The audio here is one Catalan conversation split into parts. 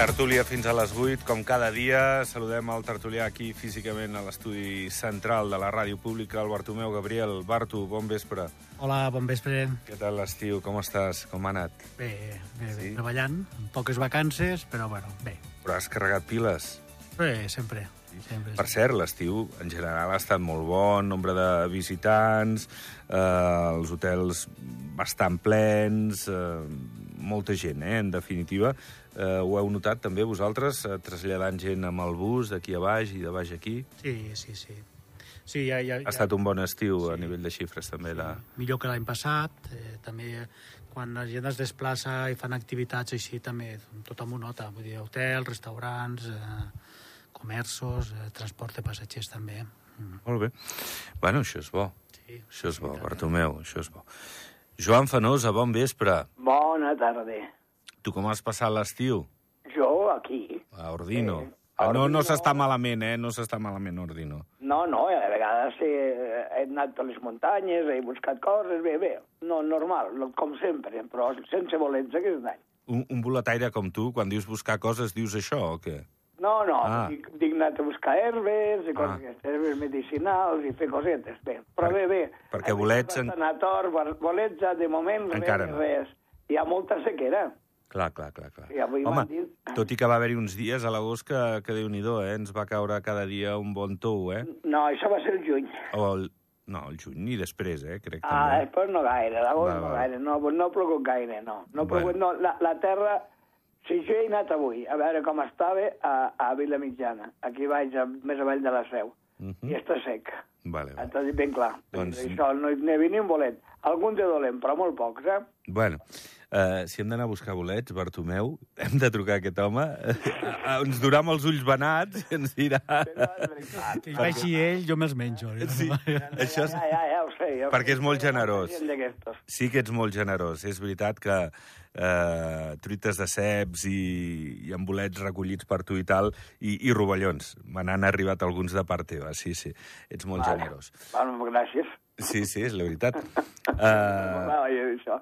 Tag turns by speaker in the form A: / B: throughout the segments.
A: Tertúlia fins a les 8, com cada dia. Saludem el tertulià aquí físicament a l'estudi central de la ràdio pública, el Bartomeu Gabriel. Bartu, bon vespre.
B: Hola, bon vespre.
A: Què tal l'estiu? Com estàs? Com ha anat?
B: Bé, bé,
A: Sí?
B: sí? treballant, amb poques vacances, però bueno, bé.
A: Però has carregat piles.
B: Bé, sempre. sempre
A: Per cert, l'estiu en general ha estat molt bon, nombre de visitants, eh, els hotels bastant plens, eh, molta gent, eh, en definitiva. Eh, ho heu notat també vosaltres, eh, traslladant gent amb el bus d'aquí a baix i de baix aquí?
B: Sí, sí, sí. Sí, ja, ja,
A: Ha estat un bon estiu a
B: Sí.
A: nivell de xifres, també. La...
B: millor que l'any passat. Eh, també quan la gent es desplaça i fan activitats així, també tothom ho nota. Vull dir, hotels, restaurants, eh, comerços, eh, transport de passatgers també. Mm.
A: Molt bé. Bueno, això és bo.
B: Sí,
A: Això és bo,
B: sí,
A: Bartomeu, això és bo. Joan Fanosa, bon vespre.
C: Bona tarda.
A: Tu com has passat l'estiu?
C: Jo aquí.
A: A Ordino.
C: Eh,
A: Ah, no, no
C: Ordino.
A: s'està malament, eh? No s'està malament, Ordino.
C: No, no, a vegades he, he anat a les muntanyes, he buscat coses, bé, bé, no, normal, no, com sempre, però sense bolets aquest any.
A: Un, un boletaire com tu, quan dius buscar coses, dius això o què?
C: No, no,
A: Ah.
C: dic, dic anat a buscar herbes, i coses,
A: Ah.
C: herbes medicinals i fer cosetes, bé. Però
A: Per-
C: bé, bé.
A: perquè bolets en-
C: En... Tor, bolets, ja de moment,
A: Encara
C: res,
A: no.
C: res. Hi ha molta sequera.
A: Clar, clar, clar. clar.
C: I avui
A: Home,
C: dit-
A: tot i que va haver-hi uns dies a l'agost que, que déu-n'hi-do, eh? Ens va caure cada dia un bon tou, eh?
C: No, això va ser el juny.
A: O el... No, el juny i després, eh? Crec
C: Ah,
A: també.
C: després no gaire, l'agost no gaire, no, no ha plogut gaire, no. No
A: Bueno.
C: plogut, no. La, la terra, si jo he anat avui a veure com estava a, a Vila Mitjana, aquí baix, a, més avall de la Seu,
A: Mhm.
C: i està sec.
A: Vale, vale.
C: Dit ben clar.
A: Doncs-.
C: Això, no n'hi havia ni un bolet. Algun de dolent, però molt pocs, eh?
A: Bueno, uh, si hem d'anar a buscar bolets, Bartomeu, hem de trucar a aquest home. Uh, ens durà amb els ulls venats i ens dirà...
C: Però veritat.
B: Que hi vagi ell, jo me'ls menjo.
A: Sí, això és...
C: Ja, ja, ja. Jo
A: Perquè és molt generós. Sí que ets molt generós. És veritat que eh, truites de ceps i, i amb bolets recollits per tu i tal, i, i rovellons. Me n'han arribat alguns de part teva, sí, sí. Ets molt
C: Vale.
A: generós.
C: Bueno, gràcies.
A: Sí, sí, és la veritat. Uh,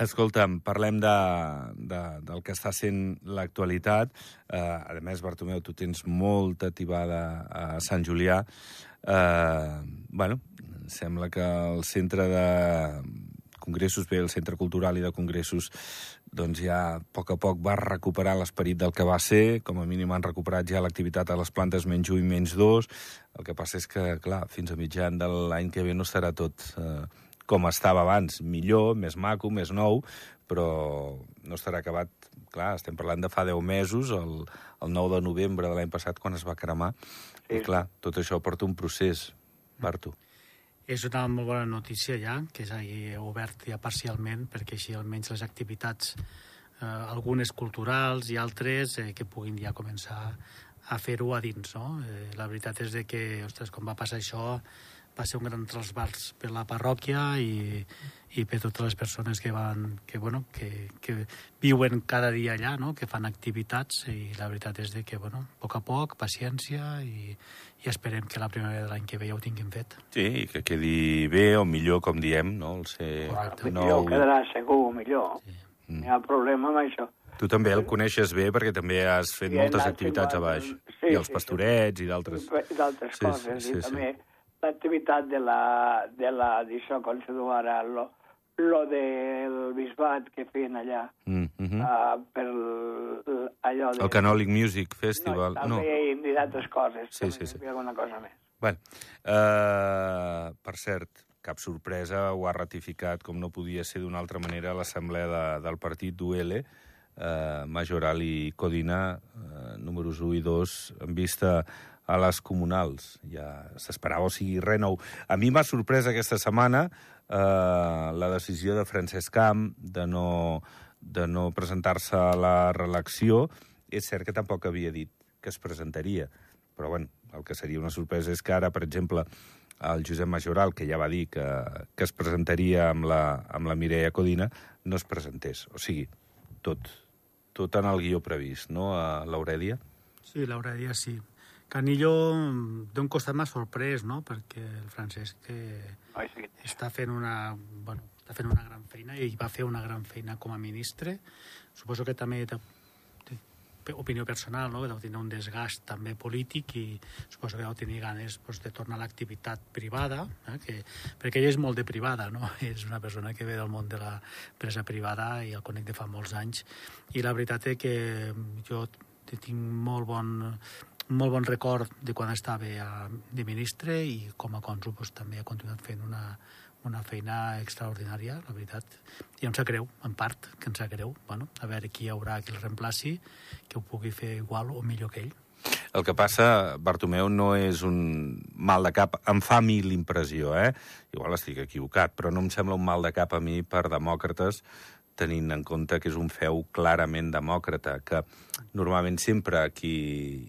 A: escolta'm, parlem de, de, del que està sent l'actualitat. Uh, a més, Bartomeu, tu tens molta tibada a Sant Julià. Uh, bueno, sembla que el centre de congressos, bé, el Centre Cultural i de Congressos, doncs ja a poc a poc va recuperar l'esperit del que va ser, com a mínim han recuperat ja l'activitat a les plantes menys 1 i menys 2. El que passa és que, clar, fins a mitjan de l'any que ve no serà tot eh, com estava abans, millor, més maco, més nou, però no estarà acabat. Clar, estem parlant de fa 10 mesos, el, el 9 de novembre de l'any passat, quan es va cremar. I
C: Sí.
A: clar, tot això porta un procés, Bartu.
B: És una molt bona notícia ja, que s'hagi obert ja parcialment, perquè així almenys les activitats, eh, algunes culturals i altres, eh, que puguin ja començar a fer-ho a dins, no? Eh, la veritat és de que, ostres, quan va passar això, va ser un gran trasbals per la parròquia i, i per totes les persones que van que, bueno, que, que viuen cada dia allà, no? que fan activitats i la veritat és de que, bueno, a poc a poc, paciència i, i esperem que la primavera de l'any que ve ja ho tinguin fet.
A: Sí, i que quedi bé o millor, com diem, no? El ser
B: Correcte.
C: Millor,
A: nou...
C: quedarà segur, millor.
B: Sí.
C: No hi ha problema amb això.
A: Tu també el coneixes bé perquè també has fet
C: Sí,
A: moltes activitats a baix.
C: Sí,
A: I els
C: sí,
A: pastorets i d'altres...
C: I d'altres
A: Sí,
C: coses.
A: sí, sí,
C: I
A: sí.
C: també l'activitat de la, de la, d'això, com se diu ara, lo, lo del bisbat que feien allà,
A: Mm -hmm.
C: uh, per l- allò de...
A: El Canolic Music Festival.
C: No,
A: No.
C: també i d'altres coses.
A: Sí, sí, sí.
C: alguna cosa més.
A: Bueno, uh, per cert, cap sorpresa, ho ha ratificat, com no podia ser d'una altra manera, l'assemblea de, del partit d'UL, uh, Majoral i Codina, uh, números 1 i 2, en vista a les comunals. Ja s'esperava, o sigui, res nou. A mi m'ha sorprès aquesta setmana uh, la decisió de Francesc Camp de no, de no presentar-se a la reelecció. És cert que tampoc havia dit que es presentaria, però bueno, el que seria una sorpresa és que ara, per exemple, el Josep Majoral, que ja va dir que, que es presentaria amb la, amb la Mireia Codina, no es presentés. O sigui, tot, tot en el guió previst, no, a l'Aurèdia?
B: Sí, l'Aurèlia sí. Canillo, d'un costat m'ha sorprès, no?, perquè el Francesc eh,
C: Ai, sí.
B: està fent una... Bueno, està fent una gran feina i va fer una gran feina com a ministre. Suposo que també té, té, opinió personal, no? que deu tenir un desgast també polític i suposo que deu tenir ganes pues, de tornar a l'activitat privada, eh? que, perquè ella és molt de privada, no? és una persona que ve del món de l'empresa privada i el conec de fa molts anys, i la veritat és que jo tinc molt bon, molt bon record de quan estava de ministre i com a cònsul pues, també ha continuat fent una, una feina extraordinària, la veritat. I em sap greu, en part, que em sap greu. Bueno, a veure qui hi haurà qui el reemplaci, que ho pugui fer igual o millor que ell.
A: El que passa, Bartomeu, no és un mal de cap. Em fa a mi l'impressió, eh? Igual estic equivocat, però no em sembla un mal de cap a mi per demòcrates tenint en compte que és un feu clarament demòcrata, que normalment sempre qui,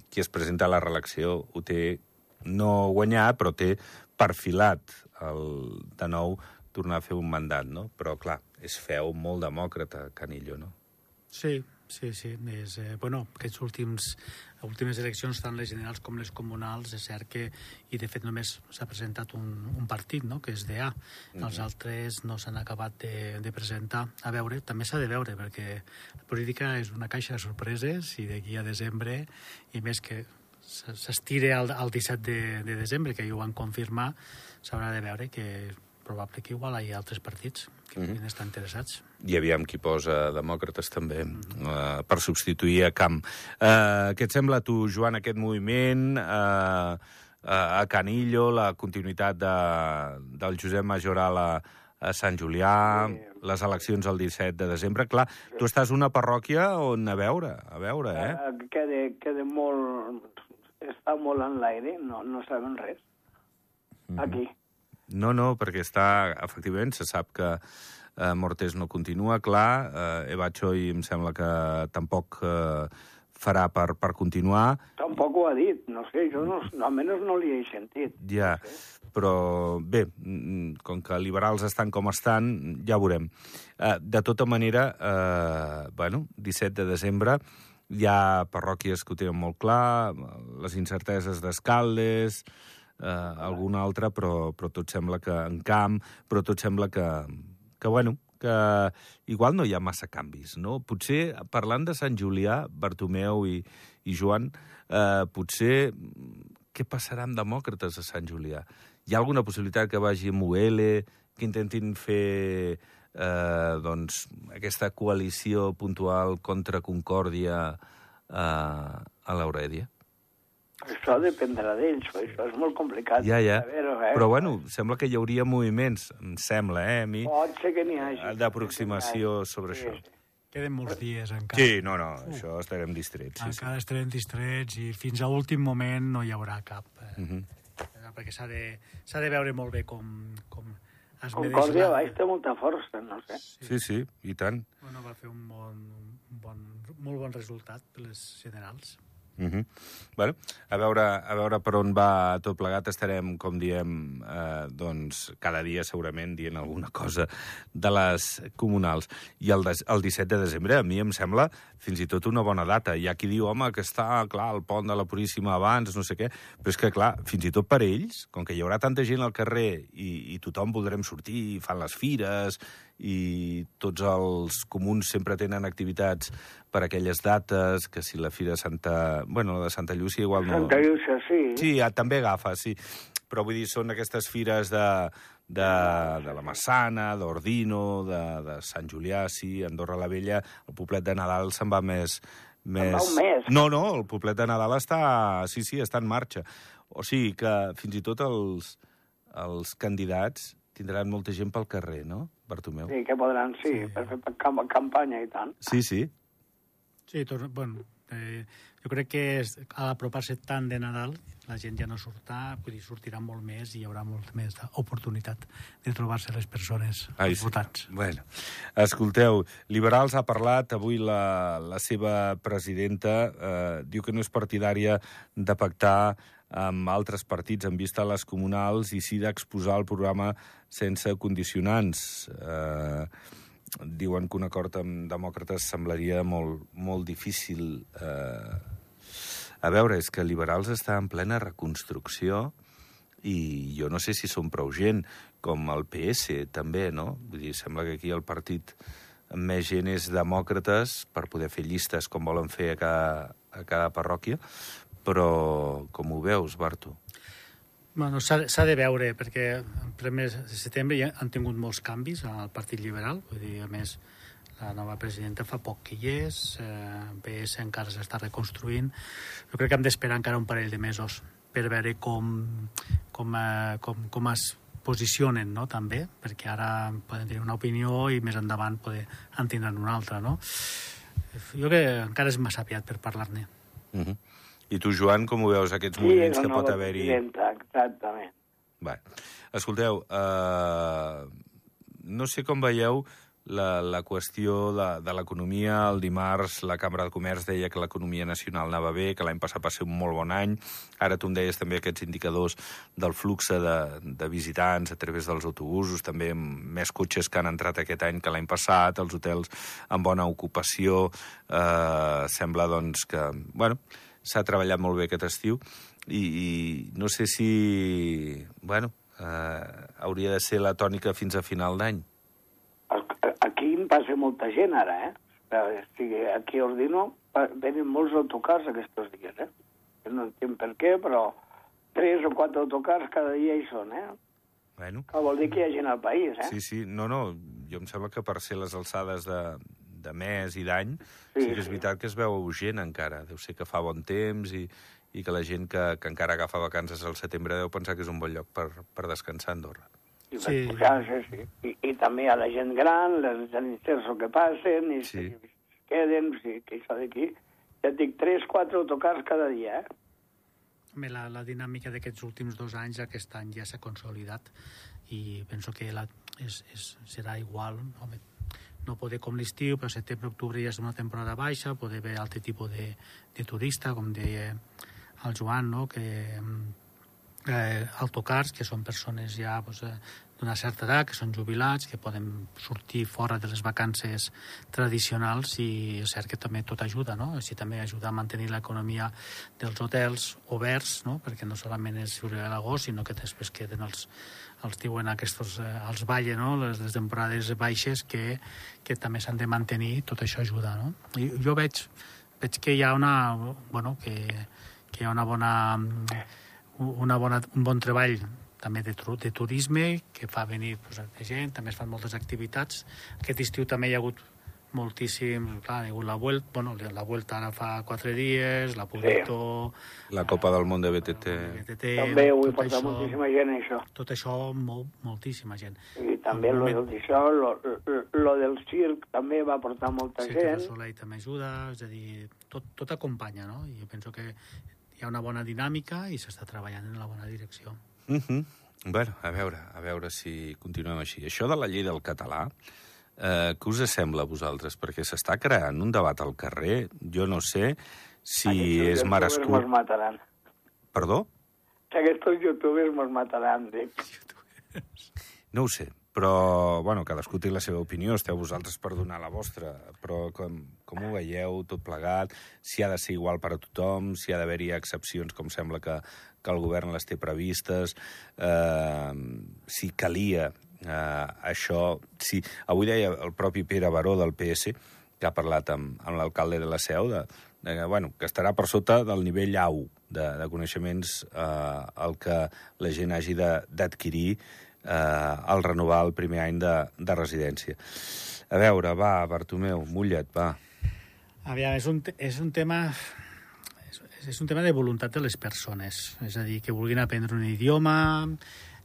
A: qui es presenta a la reelecció ho té no guanyat, però té perfilat el, de nou tornar a fer un mandat, no? Però, clar, és feu molt demòcrata, Canillo, no?
B: Sí, sí, sí. És, eh, bueno, aquests últims últimes eleccions, tant les generals com les comunals, és cert que, i de fet només s'ha presentat un, un partit, no?, que és DA. Mm -hmm. Els altres no s'han acabat de, de presentar. A veure, també s'ha de veure, perquè la política és una caixa de sorpreses i d'aquí a desembre, i més que s'estire al, al 17 de, de desembre, que ja ho van confirmar, s'haurà de veure que probable que igual hi ha altres partits que mm -hmm. estan interessats.
A: I aviam qui posa demòcrates també mm -hmm. uh, per substituir a Camp. Uh, què et sembla a tu, Joan, aquest moviment? Uh, uh, a Canillo, la continuïtat de, del Josep Majoral a, a Sant Julià, sí. les eleccions el 17 de desembre. Clar, sí. tu estàs una parròquia on a veure, a veure, eh?
C: Uh, queda, queda molt... està molt en l'aire, no, no sabem res aquí.
A: No, no, perquè està, efectivament, se sap que eh, Mortés no continua, clar, eh, Eva Choi em sembla que tampoc eh, farà per, per continuar.
C: Tampoc ho ha dit, no sé, jo no, almenys no li he sentit.
A: Ja, no sé. però bé, mm, com que liberals estan com estan, ja veurem. Eh, de tota manera, eh, bueno, 17 de desembre, hi ha parròquies que ho tenen molt clar, les incerteses d'escaldes, eh, algun altre, però, però tot sembla que en camp, però tot sembla que, que bueno, que igual no hi ha massa canvis, no? Potser, parlant de Sant Julià, Bartomeu i, i Joan, eh, potser què passarà amb demòcrates a Sant Julià? Hi ha alguna possibilitat que vagi amb UL, que intentin fer eh, doncs, aquesta coalició puntual contra Concòrdia eh, a l'Aurèdia?
C: Això dependrà d'ells, això és molt complicat.
A: Ja, ja. Veure, eh? Però, bueno, sembla que hi hauria moviments, em sembla, eh, a mi...
C: Pot ser que n'hi hagi.
A: D'aproximació sobre sí, això. Sí.
B: Queden molts dies encara.
A: Sí, no, no, uh. això estarem distrets.
B: Sí, encara sí. estarem distrets i fins a últim moment no hi haurà cap. Eh, uh mhm. -huh. Perquè s'ha de, de veure molt bé com, com
C: es Concòrdia. Baix té molta força, no sé.
A: Sí, sí, sí i tant.
B: Bueno, va fer un bon, un bon, molt bon resultat per les generals.
A: Uh -huh. bueno, a veure, a veure per on va tot plegat. Estarem, com diem, eh, doncs, cada dia segurament dient alguna cosa de les comunals. I el, des, el 17 de desembre a mi em sembla fins i tot una bona data. Hi ha qui diu, home, que està, clar, el pont de la Puríssima abans, no sé què, però és que, clar, fins i tot per ells, com que hi haurà tanta gent al carrer i, i tothom voldrem sortir, fan les fires i tots els comuns sempre tenen activitats per aquelles dates, que si la Fira Santa... Bueno, la de Santa Llúcia igual no...
C: Santa Llúcia, sí.
A: Sí, també agafa, sí. Però vull dir, són aquestes fires de, de, de la Massana, d'Ordino, de, de Sant Julià, sí, Andorra la Vella, el poblet de Nadal se'n va més... més...
C: mes.
A: No, no, el poblet de Nadal està... Sí, sí, està en marxa. O sigui que fins i tot els, els candidats tindran molta gent pel carrer, no, Bartomeu?
C: Sí, que podran, sí, sí. per fer campanya i tant.
A: Sí, sí.
B: Sí, tot, bueno, eh, jo crec que és, a apropar-se tant de Nadal, la gent ja no surta, vull dir, sortirà molt més i hi haurà molt més oportunitat de trobar-se les persones, Ai, els sí. votats.
A: Bueno, escolteu, Liberals ha parlat, avui la, la seva presidenta eh, diu que no és partidària de pactar amb altres partits en vista a les comunals i sí d'exposar el programa sense condicionants. Eh, diuen que un acord amb demòcrates semblaria molt, molt difícil. Eh, a veure, és que liberals està en plena reconstrucció i jo no sé si són prou gent, com el PS també, no? Vull dir, sembla que aquí el partit més gent és demòcrates per poder fer llistes com volen fer a cada, a cada parròquia, però com ho veus, Barto?
B: Bueno, s'ha de veure, perquè en primers de setembre ja han tingut molts canvis al Partit Liberal, vull dir, a més, la nova presidenta fa poc que hi és, eh, PS encara s'està reconstruint. Jo crec que hem d'esperar encara un parell de mesos per veure com, com, eh, com, com es posicionen, no?, també, perquè ara poden tenir una opinió i més endavant poder en tindran una altra, no? Jo crec que encara és massa aviat per parlar-ne.
A: Uh -huh. I tu, Joan, com ho veus, aquests
C: Sí,
A: moviments que pot haver-hi?
C: exactament.
A: Va. Escolteu, uh, no sé com veieu la, la qüestió de, de l'economia. El dimarts la Cambra de Comerç deia que l'economia nacional anava bé, que l'any passat va ser un molt bon any. Ara tu em deies també aquests indicadors del flux de, de visitants a través dels autobusos, també amb més cotxes que han entrat aquest any que l'any passat, els hotels amb bona ocupació. Uh, sembla, doncs, que... Bueno, s'ha treballat molt bé aquest estiu i, i no sé si, bueno, eh, hauria de ser la tònica fins a final d'any.
C: Aquí em passa molta gent ara, eh? Aquí a Ordino venen molts autocars aquests dies, eh? No entenc per què, però tres o quatre autocars cada dia hi són, eh?
A: Bueno,
C: Que vol dir que hi ha gent al país, eh?
A: sí, sí, no, no, jo em sembla que per ser les alçades de, de mes i d'any, sí,
C: Sí,
A: que és veritat que es veu gent encara. Deu ser que fa bon temps i, i que la gent que, que encara agafa vacances al setembre deu pensar que és un bon lloc per, per descansar a Andorra.
C: I
B: Sí.
C: sí. I, I també a la gent gran, les geniters que passen, i
A: Sí.
C: es queden, sí, que això d'aquí. Ja et dic, tres, quatre autocars cada dia, eh?
B: Home, la, la dinàmica d'aquests últims dos anys, aquest any ja s'ha consolidat i penso que la, és, és, serà igual. Home, no poder com l'estiu, però setembre, octubre ja és una temporada baixa, poder haver altre tipus de, de turista, com deia el Joan, no? que eh, autocars, que són persones ja pues, eh, d'una certa edat, que són jubilats, que poden sortir fora de les vacances tradicionals i és cert que també tot ajuda, no? Així també ajuda a mantenir l'economia dels hotels oberts, no? Perquè no solament és juliol a l'agost, sinó que després queden els, els diuen aquests, eh, els valle, no? Les, les temporades baixes que, que també s'han de mantenir, tot això ajuda, no? I jo veig, veig que hi ha una, bueno, que, que hi ha una bona una bona, un bon treball també de, de turisme que fa venir pues, de gent, també es fan moltes activitats. Aquest estiu també hi ha hagut moltíssim, clar, hi ha hagut la vuelta, bueno, la vuelta ara fa quatre dies, la Pudito,
A: La Copa del Món de BTT...
B: BTT,
C: també ho he portat
B: això,
C: moltíssima gent, això.
B: tot això, molt, moltíssima gent.
C: I també lo del això, lo, lo, lo del circ també va portar molta
B: Sí,
C: gent.
B: Soleil també ajuda, és a dir, tot, tot acompanya, no? I jo penso que hi ha una bona dinàmica i s'està treballant en la bona direcció.
A: Uh -huh. Bueno, a veure, a veure si continuem així. Això de la llei del català, eh, què us sembla a vosaltres? Perquè s'està creant un debat al carrer, jo no sé si
C: Aquests
A: és
C: youtubers
A: merescut...
C: Mos mataran.
A: Perdó?
C: Aquests youtubers mos mataran, dic.
A: No ho sé, però, bueno, cadascú té la seva opinió, esteu vosaltres per donar la vostra, però com, com ho veieu tot plegat? Si ha de ser igual per a tothom, si ha d'haver-hi excepcions, com sembla que, que el govern les té previstes, eh, si calia eh, això... Si, avui deia el propi Pere Baró del PS, que ha parlat amb, amb l'alcalde de la Seu, de, de, bueno, que estarà per sota del nivell A1 de, de coneixements eh, el que la gent hagi d'adquirir eh, al renovar el primer any de, de residència. A veure, va, Bartomeu, mulla't, va.
B: Aviam, és un, és un tema és, és un tema de voluntat de les persones, és a dir, que vulguin aprendre un idioma,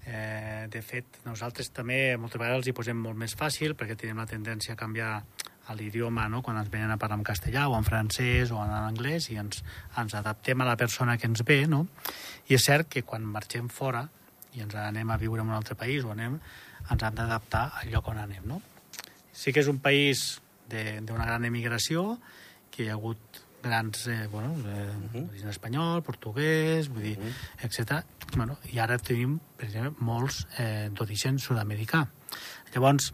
B: eh, de fet, nosaltres també moltes vegades els hi posem molt més fàcil perquè tenim la tendència a canviar l'idioma no? quan ens venen a parlar en castellà o en francès o en anglès i ens, ens adaptem a la persona que ens ve, no? I és cert que quan marxem fora i ens anem a viure en un altre país o anem, ens hem d'adaptar al lloc on anem, no? Sí que és un país d'una gran emigració, que hi ha hagut grans, eh, bueno, eh, d'origen espanyol, portuguès, vull dir, etc. Bueno, I ara tenim, per exemple, molts eh, d'origen sud-americà. Llavors,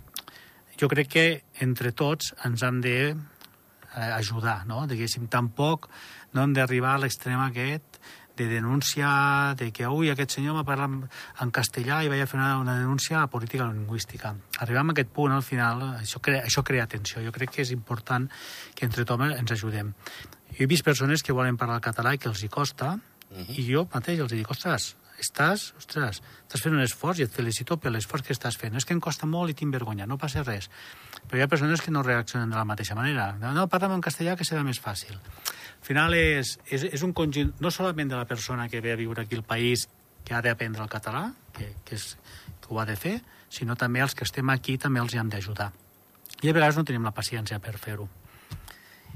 B: jo crec que entre tots ens hem de eh, ajudar, no? Diguéssim, tampoc no hem d'arribar a l'extrem aquest de denunciar de que ui, aquest senyor m'ha parlat en castellà i vaig a fer una, una denúncia a la política lingüística. Arribem a aquest punt, al final, això crea, això crea tensió. Jo crec que és important que entre tothom ens ajudem. Jo he vist persones que volen parlar el català i que els hi costa, uh -huh. i jo mateix els dic, ostres, estàs, ostres, estàs fent un esforç i et felicito per l'esforç que estàs fent. És que em costa molt i tinc vergonya, no passa res. Però hi ha persones que no reaccionen de la mateixa manera. No, no parla'm en castellà que serà més fàcil. Al final és, és, és un conjunt, no solament de la persona que ve a viure aquí al país, que ha d'aprendre el català, que, que, és, que ho ha de fer, sinó també els que estem aquí també els hi hem d'ajudar. I a vegades no tenim la paciència per fer-ho.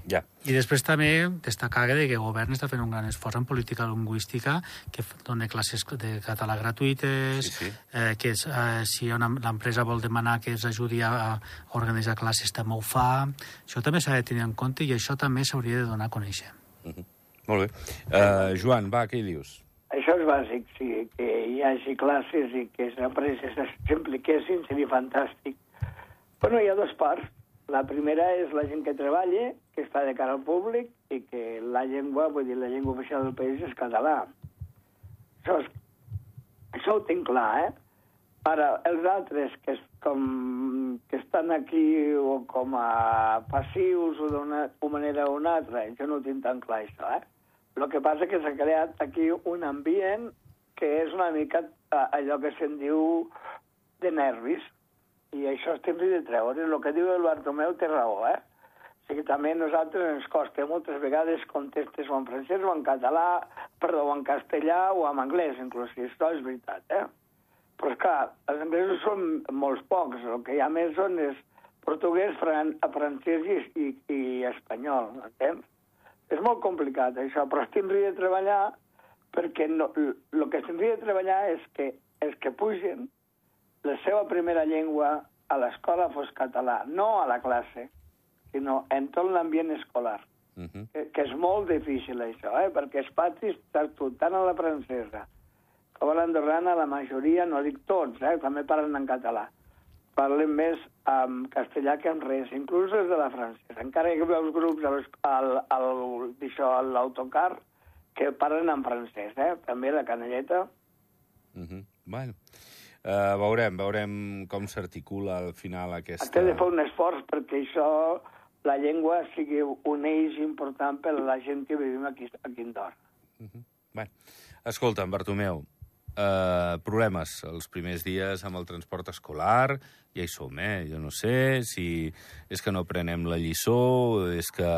A: Ja.
B: I després també destacar que el govern està fent un gran esforç en política lingüística, que dona classes de català gratuïtes,
A: Sí, sí.
B: Eh, que és, eh, si una- l'empresa vol demanar que es ajudi a, a organitzar classes també ho fa. Això també s'ha de tenir en compte i això també s'hauria de donar a conèixer.
A: Molt bé. Uh, Joan, va, què hi dius?
C: Això és bàsic, sí, que hi hagi classes i que les empreses s'impliquessin, seria fantàstic. Bueno, hi ha dues parts. La primera és la gent que treballa, que està de cara al públic, i que la llengua, vull dir, la llengua oficial del país és català. Això, és, això ho tinc clar, eh? Ara, els altres que, es, com, que estan aquí o com a passius o d'una una manera o una altra, jo no ho tinc tan clar, això, eh? El que passa que s'ha creat aquí un ambient que és una mica eh, allò que se'n diu de nervis, i això és temps de treure. El que diu el Bartomeu té raó, eh? O sigui, també a nosaltres ens costa moltes vegades contestes o en francès o en català, perdó, o en castellà o en anglès, inclús, i això és veritat, eh? Però, esclar, els anglesos són molts pocs, el que hi ha més són és portuguès, fran francès i, i, i espanyol, entens? És molt complicat, això, però es tindria de treballar perquè no, el que tindria de treballar és que els que pugen la seva primera llengua a l'escola fos català, no a la classe, sinó en tot l'ambient escolar,
A: Uh -huh.
C: que, que és molt difícil això, eh? perquè els patis, tant a la francesa com a l'andorrana, la majoria, no dic tots, eh? també parlen en català, parlen més en castellà que en res, inclús els de la francesa. Encara ha veus grups al, al, a l'autocar que parlen en francès, eh? també la canelleta.
A: Uh -huh. Bueno, uh, veurem, veurem com s'articula al final aquesta...
C: Té de fer un esforç perquè això, la llengua, sigui un eix important per a la gent que vivim aquí, aquí a Andorra.
A: Uh -huh. bueno. Escolta'm, Bartomeu, uh, problemes els primers dies amb el transport escolar, ja hi som, eh? Jo no sé si és que no prenem la lliçó, és que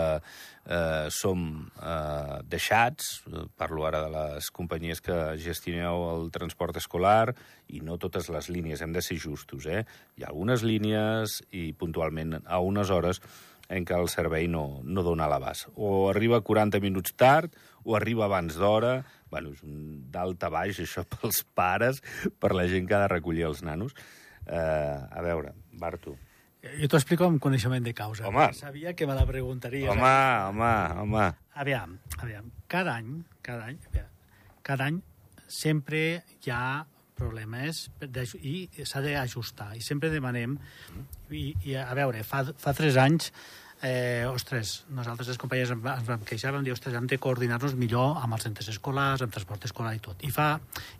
A: eh, som eh, deixats, eh, parlo ara de les companyies que gestioneu el transport escolar, i no totes les línies, hem de ser justos, eh? Hi ha algunes línies i puntualment a unes hores en què el servei no, no dona l'abast. O arriba 40 minuts tard, o arriba abans d'hora... Bueno, és un dalt a baix, això, pels pares, per la gent que ha de recollir els nanos. Uh, a veure, Bartu.
B: Jo t'ho explico amb coneixement de causa.
A: Home.
B: Sabia que me la preguntaries.
A: Home, home, home.
B: Aviam, aviam. Cada any, cada any, aviam, cada any sempre hi ha per- d'aj- i s'ha d'ajustar. I sempre demanem... I, i a veure, fa, fa tres anys eh, ostres, nosaltres les companyies ens, va- ens vam queixar, vam dir, ostres, hem de coordinar-nos millor amb els centres escolars, amb transport escolar i tot. I, fa,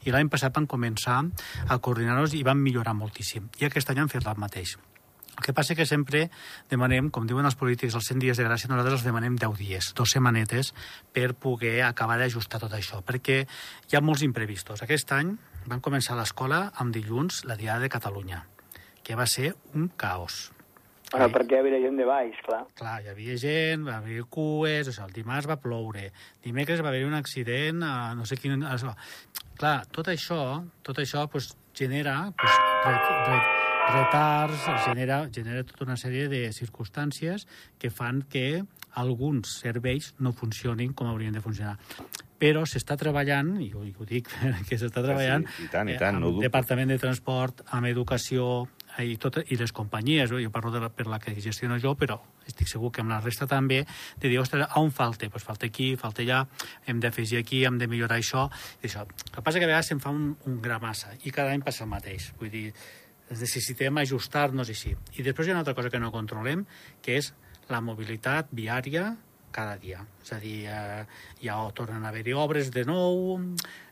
B: i l'any passat vam començar a coordinar-nos i vam millorar moltíssim. I aquest any hem fet el mateix. El que passa que sempre demanem, com diuen els polítics, els 100 dies de gràcia, nosaltres els demanem 10 dies, dos setmanetes, per poder acabar d'ajustar tot això, perquè hi ha molts imprevistos. Aquest any vam començar l'escola amb dilluns, la Diada de Catalunya, que va ser un caos.
C: Bueno, perquè hi havia gent de baix, clar.
B: Clar, hi havia gent, va haver cues, o sigui, el dimarts va ploure, dimecres va haver un accident, a no sé quin... a- Clar, tot això, tot això pues, genera pues, re, re, retards, genera, genera tota una sèrie de circumstàncies que fan que alguns serveis no funcionin com haurien de funcionar. Però s'està treballant, i ho, i ho dic que s'està treballant,
A: sí, i tant, i
B: eh,
A: tant, no ho
B: amb
A: dubto.
B: Departament de Transport, amb Educació eh, i, tot, i les companyies, jo parlo de la, per la que gestiono jo, però estic segur que amb la resta també, de dir, ostres, on falta? Pues falta aquí, falta allà, hem d'afegir aquí, hem de millorar això, i això. El que passa que a vegades se'n fa un, un gra massa, i cada any passa el mateix. Vull dir, necessitem ajustar-nos així. I després hi ha una altra cosa que no controlem, que és la mobilitat viària cada dia. És a dir, eh, ja tornen a haver-hi obres de nou,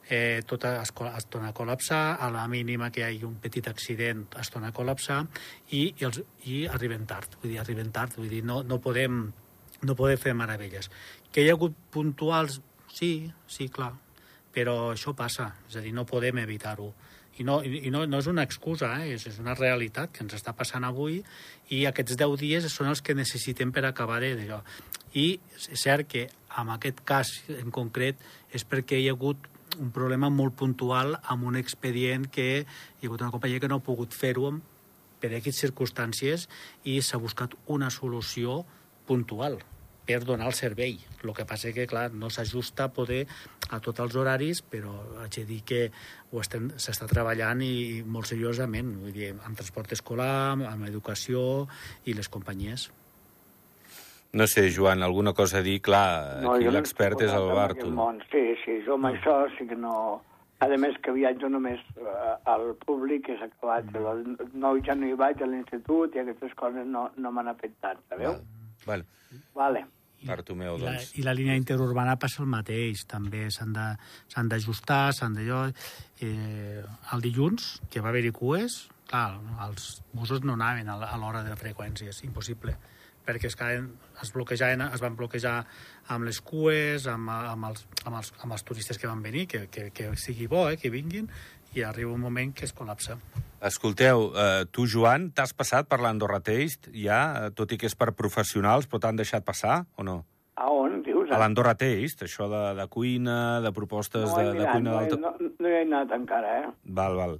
B: eh, tot es, es torna a col·lapsar, a la mínima que hi hagi un petit accident es torna a col·lapsar i, i, els, i arriben tard. Vull dir, arriben tard, vull dir, no, no, podem, no podem fer meravelles. Que hi ha hagut puntuals, sí, sí, clar, però això passa, és a dir, no podem evitar-ho. I, no, i no, no és una excusa, eh? és, és una realitat que ens està passant avui i aquests 10 dies són els que necessitem per acabar d'allò. I és cert que en aquest cas en concret és perquè hi ha hagut un problema molt puntual amb un expedient que hi ha hagut una companyia que no ha pogut fer-ho per aquestes circumstàncies i s'ha buscat una solució puntual per donar el servei. El que passa que, clar, no s'ajusta a poder a tots els horaris, però haig de dir que ho s'està treballant i molt seriosament, vull dir, amb transport escolar, amb educació i les companyies.
A: No sé, Joan, alguna cosa a dir? Clar, no, aquí l'expert és el Barto.
C: Sí, sí, jo amb això sí que no... A més que viatjo només uh, al públic, és acabat. Mm. No, ja no hi vaig a l'institut i aquestes coses no, no m'han afectat, sabeu?
A: Vale.
C: Vale.
A: Bartomeu, doncs.
B: I la, I la línia interurbana passa el mateix, també s'han d'ajustar, s'han d'allò... Eh, el dilluns, que va haver-hi cues, clar, els busos no anaven a l'hora de freqüències, impossible perquè es, caen, es, bloquejaven, es van bloquejar amb les cues, amb, amb, els, amb, els, amb els turistes que van venir, que, que, que sigui bo, eh, que vinguin, i arriba un moment que es col·lapsa.
A: Escolteu, eh, tu, Joan, t'has passat per l'Andorra Taste, ja, eh, tot i que és per professionals, però t'han deixat passar, o no?
C: A on, dius?
A: A l'Andorra Taste, això de, de cuina, de propostes
C: no
A: de, de cuina
C: no. No, no hi he anat encara, eh?
A: Val, val.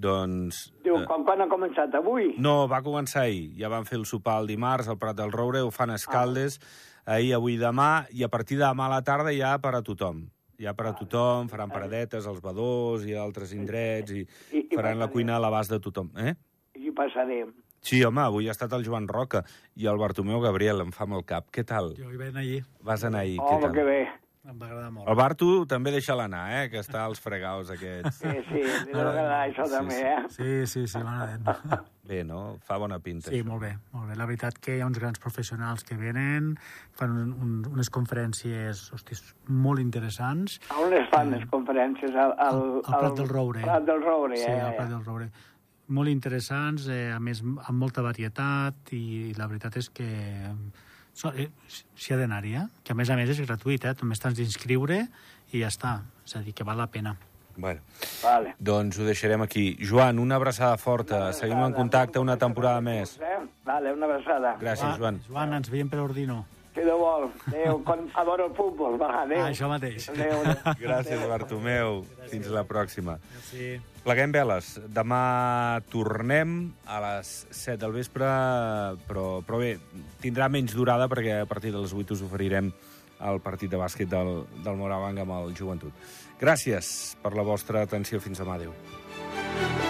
A: Doncs...
C: Diu, eh, quan, quan ha començat? Avui?
A: No, va començar ahir. Ja van fer el sopar el dimarts al Prat del Roure, ho fan a Escaldes, ah. ahir, avui, demà, i a partir de demà a la tarda ja per a tothom. Ja per a tothom, faran paradetes als badors i a altres indrets, i, I, i faran la cuina a l'abast de tothom. Eh?
C: I passarem.
A: Sí, home, avui ha estat el Joan Roca i el Bartomeu Gabriel, em fa mal cap. Què tal?
B: Jo hi vaig anar ahir.
A: Vas anar ahir,
C: oh,
A: què tal?
C: que bé.
B: Em va agradar molt.
A: El Bartu també deixa-la anar, eh? Que està als fregaus aquests.
C: Sí, sí, li deu agradar això sí, també, eh?
B: Sí, sí, sí, m'agrada.
A: Bé, no? Fa bona pinta.
B: Sí, això. molt bé, molt bé. La veritat que hi ha uns grans professionals que venen, fan un, un, unes conferències, hostis, molt interessants.
C: A on es fan les conferències? Al, al,
B: al, al Prat del Roure.
C: Prat del Roure,
B: sí,
C: eh?
B: Sí, al Prat del Roure. Molt interessants, eh, a més, amb molta varietat, i la veritat és que Eh, s'hi ha d'anar-hi, eh? Que a més a més és gratuït, eh? Només t'has d'inscriure i ja està. És a dir, que val la pena.
A: Bueno,
C: vale.
A: doncs ho deixarem aquí. Joan, una abraçada forta. Una abraçada, Seguim en contacte una temporada més.
C: Eh? Vale, una abraçada.
A: Gràcies, Joan.
B: Joan, ens veiem per Ordino.
C: Si de vol. Adéu, quan adoro el futbol. Va, adéu.
B: Ah, això mateix.
C: Adéu.
A: Gràcies, Bartomeu. Fins la pròxima.
B: Merci.
A: Pleguem veles. Demà tornem a les 7 del vespre, però, però bé, tindrà menys durada perquè a partir de les 8 us oferirem el partit de bàsquet del, del Morabanc amb el Joventut. Gràcies per la vostra atenció. Fins demà. Adéu.